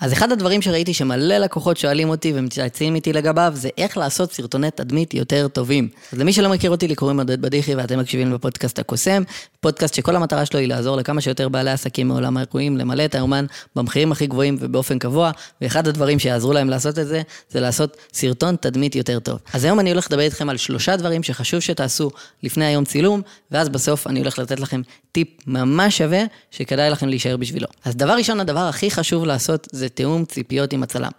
אז אחד הדברים שראיתי שמלא לקוחות שואלים אותי ומתייעצים איתי לגביו, זה איך לעשות סרטוני תדמית יותר טובים. אז למי שלא מכיר אותי, לי קוראים עודד בדיחי ואתם מקשיבים בפודקאסט הקוסם, פודקאסט שכל המטרה שלו היא לעזור לכמה שיותר בעלי עסקים מעולם האירועים, למלא את היומן במחירים הכי גבוהים ובאופן קבוע, ואחד הדברים שיעזרו להם לעשות את זה, זה לעשות סרטון תדמית יותר טוב. אז היום אני הולך לדבר איתכם על שלושה דברים שחשוב שתעשו לפני היום צילום, ואז בסוף אני הולך לתת לכם טיפ ממש שווה, שכדאי לכם להישאר בשבילו. אז דבר ראשון, הדבר הכי חשוב לעשות זה תיאום ציפיות עם הצלם.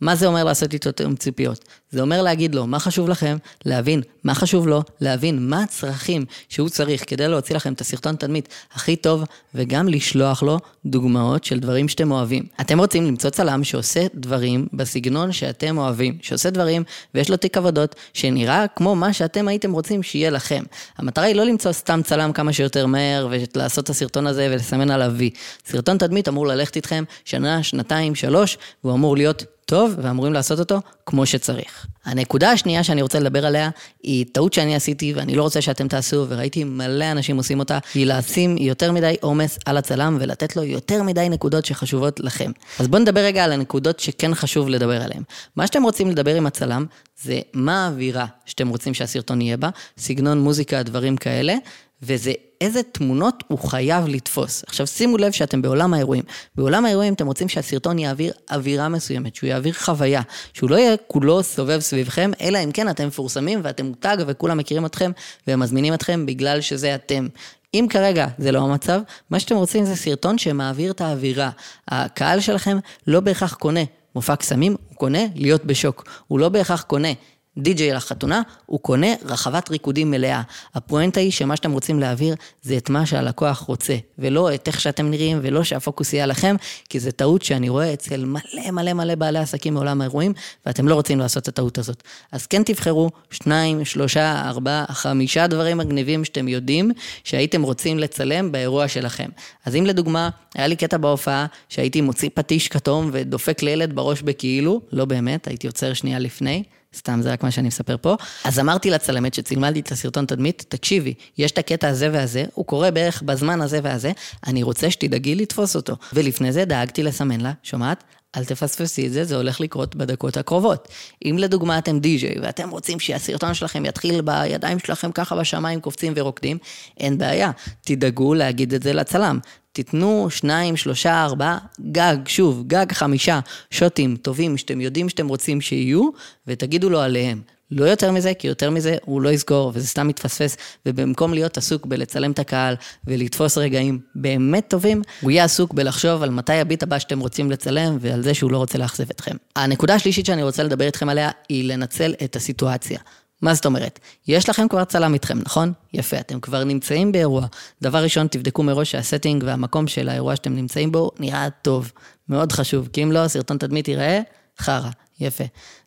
מה זה אומר לעשות איתו תיאום ציפיות? זה אומר להגיד לו מה חשוב לכם, להבין מה חשוב לו, להבין מה הצרכים שהוא צריך כדי להוציא לכם את הסרטון תדמית הכי טוב, וגם לשלוח לו דוגמאות של דברים שאתם אוהבים. אתם רוצים למצוא צלם שעושה דברים בסגנון שאתם אוהבים, שעושה דברים ויש לו תיק עבודות שנראה כמו מה שאתם הייתם רוצים שיהיה לכם. המטרה היא לא למצוא סתם צלם כמה שיותר מהר ולעשות את הסרטון הזה ולסמן עליו וי. סרטון תדמית אמור ללכת איתכם שנה, שנתיים, שלוש, והוא אמור להיות טוב ואמורים לעשות אותו כמו שצריך. הנקודה השנייה שאני רוצה לדבר עליה היא טעות שאני עשיתי ואני לא רוצה שאתם תעשו וראיתי מלא אנשים עושים אותה, היא לשים יותר מדי עומס על הצלם ולתת לו יותר מדי נקודות שחשובות לכם. אז בואו נדבר רגע על הנקודות שכן חשוב לדבר עליהן. מה שאתם רוצים לדבר עם הצלם זה מה האווירה שאתם רוצים שהסרטון יהיה בה, סגנון מוזיקה, דברים כאלה, וזה איזה תמונות הוא חייב לתפוס. עכשיו שימו לב שאתם בעולם האירועים. בעולם האירועים אתם רוצים שהסרטון יעביר אווירה מסוימת, שהוא יעביר חוויה, שהוא לא יהיה כולו סובב סביבכם, אלא אם כן אתם מפורסמים ואתם מותג וכולם מכירים אתכם והם מזמינים אתכם בגלל שזה אתם. אם כרגע זה לא המצב, מה שאתם רוצים זה סרטון שמעביר את האווירה. הקהל שלכם לא בהכרח קונה מופע קסמים, הוא קונה להיות בשוק. הוא לא בהכרח קונה די.ג'יי לחתונה, הוא קונה רחבת ריקודים מלאה. הפואנטה היא שמה שאתם רוצים להעביר זה את מה שהלקוח רוצה, ולא את איך שאתם נראים, ולא שהפוקוס יהיה עליכם, כי זו טעות שאני רואה אצל מלא מלא מלא בעלי עסקים מעולם האירועים, ואתם לא רוצים לעשות את הטעות הזאת. אז כן תבחרו שניים, שלושה, ארבעה, חמישה דברים מגניבים שאתם יודעים שהייתם רוצים לצלם באירוע שלכם. אז אם לדוגמה, היה לי קטע בהופעה שהייתי מוציא פטיש כתום ודופק לילד בראש בכאילו, לא באמת, הייתי עוצר שנייה לפני. סתם זה רק מה שאני מספר פה. אז אמרתי לצלמת שצילמה לי את הסרטון תדמית, תקשיבי, יש את הקטע הזה והזה, הוא קורה בערך בזמן הזה והזה, אני רוצה שתדאגי לתפוס אותו. ולפני זה דאגתי לסמן לה, שומעת? אל תפספסי את זה, זה הולך לקרות בדקות הקרובות. אם לדוגמה אתם די-ג'יי ואתם רוצים שהסרטון שלכם יתחיל בידיים שלכם ככה בשמיים קופצים ורוקדים, אין בעיה, תדאגו להגיד את זה לצלם. תיתנו שניים, שלושה, ארבעה, גג, שוב, גג חמישה שוטים טובים שאתם יודעים שאתם רוצים שיהיו, ותגידו לו עליהם. לא יותר מזה, כי יותר מזה הוא לא יזכור, וזה סתם מתפספס, ובמקום להיות עסוק בלצלם את הקהל ולתפוס רגעים באמת טובים, הוא יהיה עסוק בלחשוב על מתי הביט הבא שאתם רוצים לצלם, ועל זה שהוא לא רוצה לאכזב אתכם. הנקודה השלישית שאני רוצה לדבר איתכם עליה, היא לנצל את הסיטואציה. מה זאת אומרת? יש לכם כבר צלם איתכם, נכון? יפה, אתם כבר נמצאים באירוע. דבר ראשון, תבדקו מראש שה setting והמקום של האירוע שאתם נמצאים בו נראה טוב. מאוד חשוב, כי אם לא, סרטון תדמית ייראה חרא. יפה.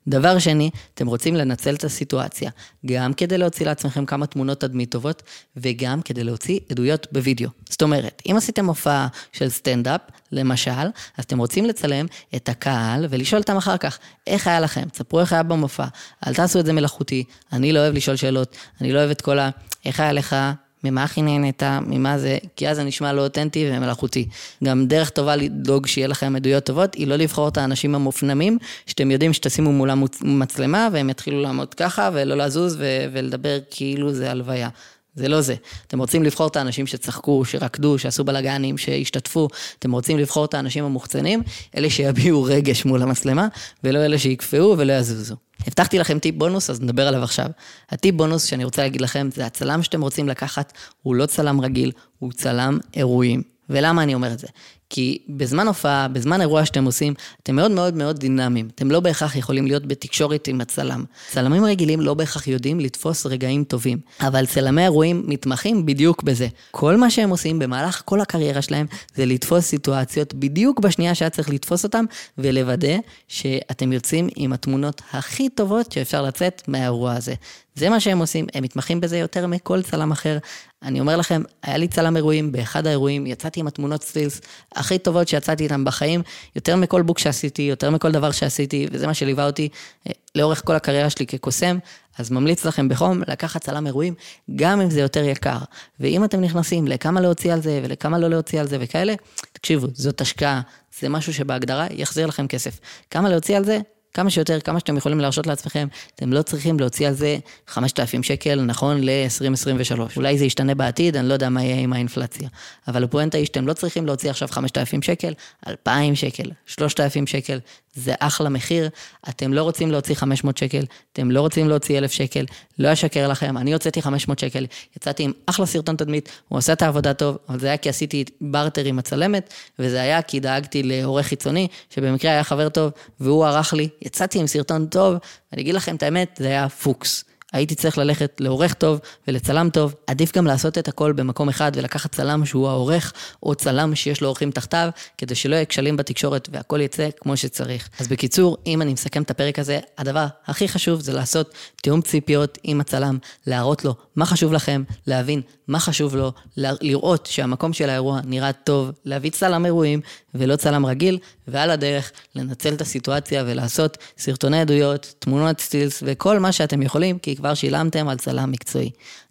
דבר שני, אתם רוצים לנצל את הסיטואציה, גם כדי להוציא לעצמכם כמה תמונות תדמית טובות, וגם כדי להוציא עדויות בווידאו. זאת אומרת, אם עשיתם הופעה של סטנדאפ, למשל, אז אתם רוצים לצלם את הקהל ולשאול אותם אחר כך, איך היה לכם? תספרו איך היה במופע. אל תעשו את זה מלאכותי, אני לא אוהב לשאול שאלות, אני לא אוהב את כל ה... איך היה לך? ממה הכי נהנית, ממה זה, כי אז זה נשמע לא אותנטי ומלאכותי. גם דרך טובה לדאוג שיהיה לכם עדויות טובות, היא לא לבחור את האנשים המופנמים, שאתם יודעים שתשימו מולם מצלמה והם יתחילו לעמוד ככה ולא לזוז ו- ולדבר כאילו זה הלוויה. זה לא זה. אתם רוצים לבחור את האנשים שצחקו, שרקדו, שעשו בלאגנים, שהשתתפו. אתם רוצים לבחור את האנשים המוחצנים, אלה שיביעו רגש מול המצלמה, ולא אלה שיקפאו ולא יזוזו. הבטחתי לכם טיפ בונוס, אז נדבר עליו עכשיו. הטיפ בונוס שאני רוצה להגיד לכם, זה הצלם שאתם רוצים לקחת, הוא לא צלם רגיל, הוא צלם אירועים. ולמה אני אומר את זה? כי בזמן הופעה, בזמן אירוע שאתם עושים, אתם מאוד מאוד מאוד דינמיים. אתם לא בהכרח יכולים להיות בתקשורת עם הצלם. צלמים רגילים לא בהכרח יודעים לתפוס רגעים טובים, אבל צלמי אירועים מתמחים בדיוק בזה. כל מה שהם עושים במהלך כל הקריירה שלהם, זה לתפוס סיטואציות בדיוק בשנייה שהיה צריך לתפוס אותם, ולוודא שאתם יוצאים עם התמונות הכי טובות שאפשר לצאת מהאירוע הזה. זה מה שהם עושים, הם מתמחים בזה יותר מכל צלם אחר. אני אומר לכם, היה לי צלם אירועים, באחד האירועים יצאתי עם התמונות סטילס הכי טובות שיצאתי איתן בחיים, יותר מכל בוק שעשיתי, יותר מכל דבר שעשיתי, וזה מה שליווה אותי אה, לאורך כל הקריירה שלי כקוסם, אז ממליץ לכם בחום לקחת צלם אירועים, גם אם זה יותר יקר. ואם אתם נכנסים לכמה להוציא על זה ולכמה לא להוציא על זה וכאלה, תקשיבו, זאת השקעה, זה משהו שבהגדרה יחזיר לכם כסף. כמה להוציא על זה? כמה שיותר, כמה שאתם יכולים להרשות לעצמכם, אתם לא צריכים להוציא על זה 5,000 שקל, נכון ל-2023. אולי זה ישתנה בעתיד, אני לא יודע מה יהיה עם האינפלציה. אבל הפואנטה היא שאתם לא צריכים להוציא עכשיו 5,000 שקל, 2,000 שקל, 3,000 שקל, זה אחלה מחיר. אתם לא רוצים להוציא 500 שקל, אתם לא רוצים להוציא 1,000 שקל, לא אשקר לכם, אני הוצאתי 500 שקל, יצאתי עם אחלה סרטון תדמית, הוא עושה את העבודה טוב, אבל זה היה כי עשיתי בארטר עם הצלמת, וזה היה כי דאגתי לעורך חיצוני, שבמקרה היה חבר טוב, והוא ערך לי, יצאתי עם סרטון טוב, אני אגיד לכם את האמת, זה היה פוקס. הייתי צריך ללכת לעורך טוב ולצלם טוב, עדיף גם לעשות את הכל במקום אחד ולקחת צלם שהוא העורך, או צלם שיש לו עורכים תחתיו, כדי שלא יהיה כשלים בתקשורת והכל יצא כמו שצריך. אז בקיצור, אם אני מסכם את הפרק הזה, הדבר הכי חשוב זה לעשות תיאום ציפיות עם הצלם, להראות לו מה חשוב לכם, להבין מה חשוב לו, לראות שהמקום של האירוע נראה טוב, להביא צלם אירועים ולא צלם רגיל, ועל הדרך לנצל את הסיטואציה ולעשות סרטוני עדויות, תמונות סטילס וכל מה שאתם יכולים, כי כבר שילמתם על צלם מקצועי.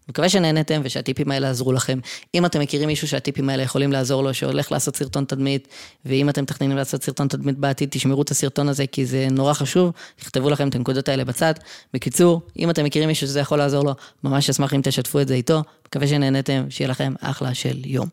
מקווה שנהנתם ושהטיפים האלה עזרו לכם. אם אתם מכירים מישהו שהטיפים האלה יכולים לעזור לו, שהולך לעשות סרטון תדמית, ואם אתם מתכננים לעשות סרטון תדמית בעתיד, תשמרו את הסרטון הזה כי זה נורא חשוב, תכתבו לכם את הנקודות האלה בצד. בקיצור, אם אתם מכירים מישהו שזה יכול לעזור לו, ממש אשמח אם תשתפו את זה איתו. מקווה שנהנתם, שיהיה לכם אחלה של יום.